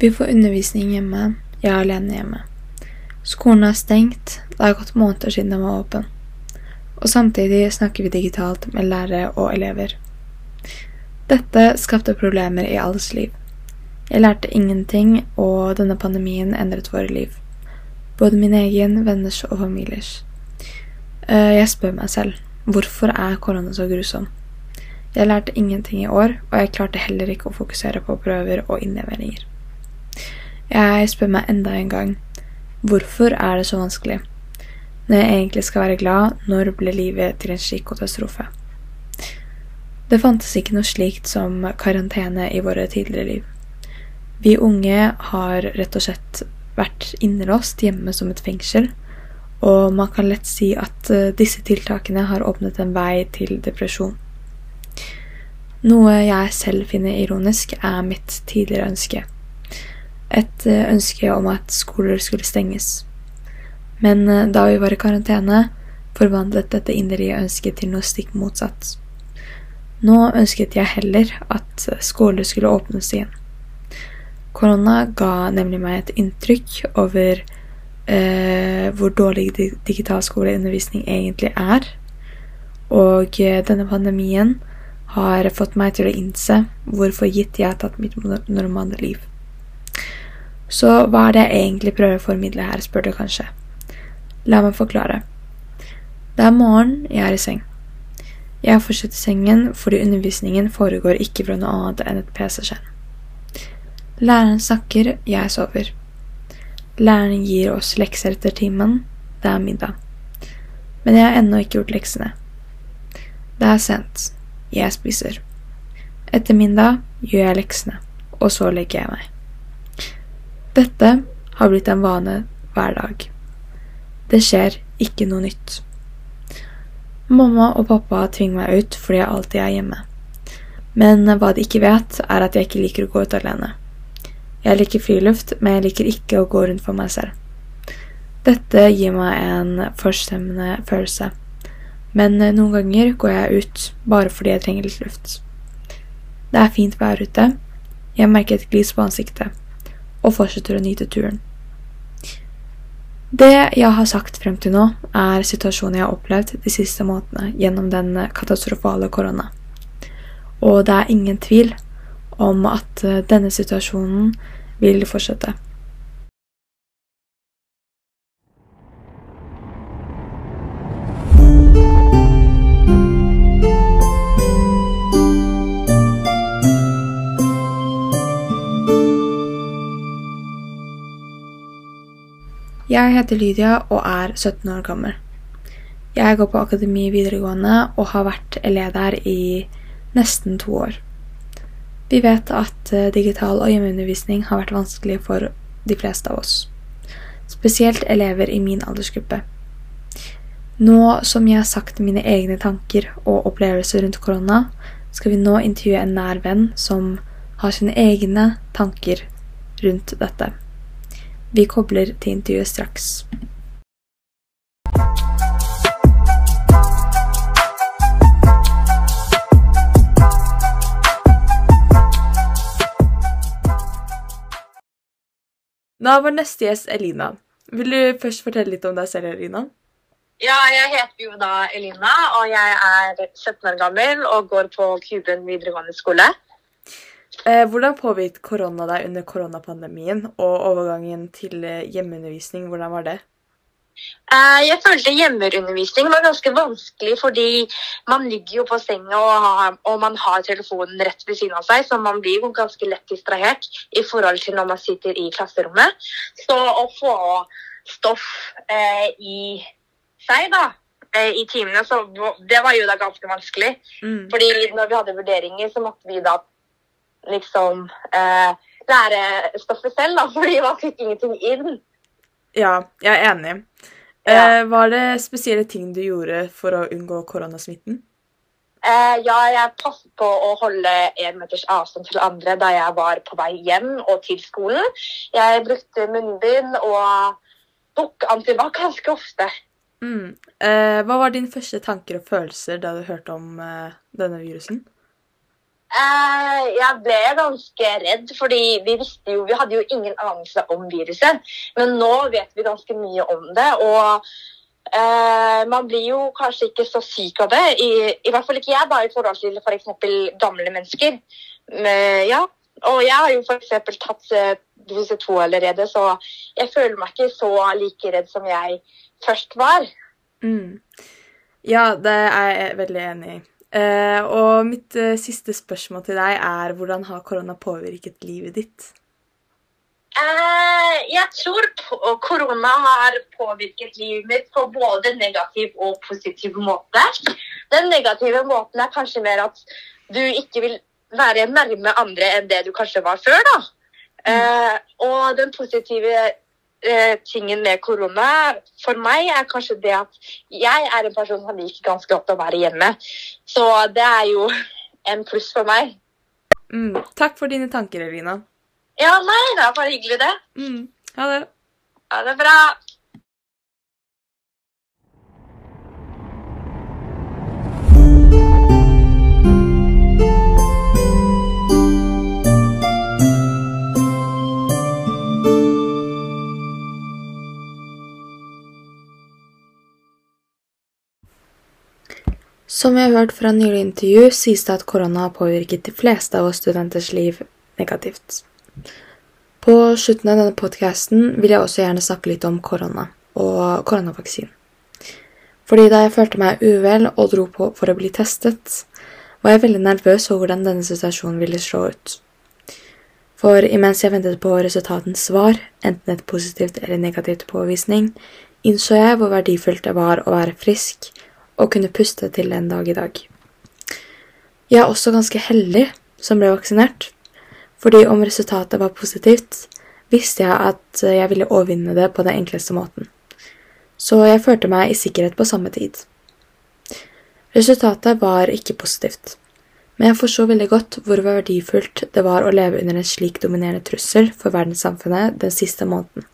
Vi får undervisning hjemme. Jeg er alene hjemme. Skolen er stengt. Det har gått måneder siden den var åpen. Og samtidig snakker vi digitalt med lærere og elever. Dette skapte problemer i alles liv. Jeg lærte ingenting, og denne pandemien endret våre liv. Både min egen, venners og familiers. Eh, Jeg spør meg selv hvorfor er korona så grusom? Jeg lærte ingenting i år, og jeg klarte heller ikke å fokusere på prøver og innleveringer. Jeg spør meg enda en gang hvorfor er det så vanskelig? Når jeg egentlig skal være glad, når ble livet til en slik katastrofe? Det fantes ikke noe slikt som karantene i våre tidligere liv. Vi unge har rett og slett vært innelåst hjemme som et fengsel, og man kan lett si at eh, disse tiltakene har åpnet en vei til depresjon. Noe jeg selv finner ironisk, er mitt tidligere ønske. Et eh, ønske om at skoler skulle stenges. Men eh, da vi var i karantene, forvandlet dette inderlige ønsket til noe stikk motsatt. Nå ønsket jeg heller at skoler skulle åpnes igjen. Korona ga nemlig meg et inntrykk over eh, hvor dårlig di digital skoleundervisning egentlig er. Og eh, denne pandemien har fått meg til å innse hvorfor gitt jeg har tatt mitt normale liv. Så hva er det jeg egentlig prøver å formidle her, spør du kanskje. La meg forklare. Det er morgen, jeg er i seng. Jeg fortsetter sengen fordi undervisningen foregår ikke fra noe annet enn et PC-skjerm. Læreren snakker, jeg sover. Læreren gir oss lekser etter timen. Det er middag. Men jeg har ennå ikke gjort leksene. Det er sent. Jeg spiser. Etter middag gjør jeg leksene, og så legger jeg meg. Dette har blitt en vane hver dag. Det skjer ikke noe nytt. Mamma og pappa tvinger meg ut fordi jeg alltid er hjemme. Men hva de ikke vet, er at jeg ikke liker å gå ut alene. Jeg liker friluft, men jeg liker ikke å gå rundt for meg selv. Dette gir meg en forstemmende følelse. Men noen ganger går jeg ut bare fordi jeg trenger litt luft. Det er fint vær ute. Jeg merker et glis på ansiktet, og fortsetter å nyte turen. Det jeg har sagt frem til nå, er situasjonen jeg har opplevd de siste månedene gjennom den katastrofale korona. Og det er ingen tvil om at eh, denne situasjonen vil fortsette. Jeg heter Lydia og er 17 år gammel. Jeg går på Akademi videregående og har vært elev der i nesten to år. Vi vet at eh, digital og hjemmeundervisning har vært vanskelig for de fleste av oss. Spesielt elever i min aldersgruppe. Nå som jeg har sagt mine egne tanker og opplevelser rundt korona, skal vi nå intervjue en nær venn som har sine egne tanker rundt dette. Vi kobler til intervjuet straks. Da vår neste gjest Elina. Vil du først fortelle litt om deg selv, Elina? Ja, jeg heter jo da Elina, og jeg er 17 år gammel og går på Kuben videregående skole. Eh, hvordan påvirket korona deg under koronapandemien og overgangen til eh, hjemmeundervisning? Hvordan var det? Eh, Jeg følte hjemmeundervisning var ganske vanskelig fordi man ligger jo på senga og, har, og man har telefonen rett ved siden av seg, så man blir jo ganske lett distrahert i forhold til når man sitter i klasserommet. Så å få stoff eh, i seg da, eh, i timene, så det var jo da ganske vanskelig. Mm. Fordi når vi hadde vurderinger, så måtte vi da liksom eh, lære stoffet selv, da, fordi man fikk ingenting inn. Ja, jeg er enig. Ja. Eh, var det spesielle ting du gjorde for å unngå koronasmitten? Eh, ja, jeg passet på å holde en meters avstand til andre da jeg var på vei hjem og til skolen. Jeg brukte munnbind og tok antibac ganske ofte. Mm. Eh, hva var dine første tanker og følelser da du hørte om eh, denne virusen? Eh, jeg ble ganske redd, fordi vi visste jo Vi hadde jo ingen anelse om viruset. Men nå vet vi ganske mye om det. Og eh, man blir jo kanskje ikke så syk av det. I, i hvert fall ikke jeg, da, i forhold til f.eks. For gamle mennesker. Men, ja. Og jeg har jo f.eks. tatt eh, dose to allerede, så jeg føler meg ikke så like redd som jeg først var. Mm. Ja, det er jeg veldig enig i. Eh, og mitt uh, siste spørsmål til deg er hvordan har korona påvirket livet ditt? Uh, jeg tror korona har påvirket livet mitt på både negativ og positiv måte. Den negative måten er kanskje mer at du ikke vil være nærme andre enn det du kanskje var før. da. Eh, og den positive eh, tingen med korona for meg er kanskje det at jeg er en person som liker ganske godt å være hjemme. Så det er jo en pluss for meg. Mm. Takk for dine tanker, Elina. Ja, nei, det er bare hyggelig, det. Mm. Ha det. Ha det bra. Som vi har hørt fra nylig intervju, sies det at korona har påvirket de fleste av oss studenters liv negativt. På slutten av denne podkasten vil jeg også gjerne snakke litt om korona og koronavaksinen. Fordi da jeg følte meg uvel og dro på for å bli testet, var jeg veldig nervøs for hvordan denne situasjonen ville slå ut. For imens jeg ventet på resultatens svar, enten et positivt eller negativt påvisning, innså jeg hvor verdifullt det var å være frisk og kunne puste til en dag i dag. Jeg er også ganske heldig som ble vaksinert, fordi om resultatet var positivt, visste jeg at jeg ville overvinne det på den enkleste måten. Så jeg følte meg i sikkerhet på samme tid. Resultatet var ikke positivt, men jeg forsto veldig godt hvor verdifullt det var å leve under en slik dominerende trussel for verdenssamfunnet den siste måneden.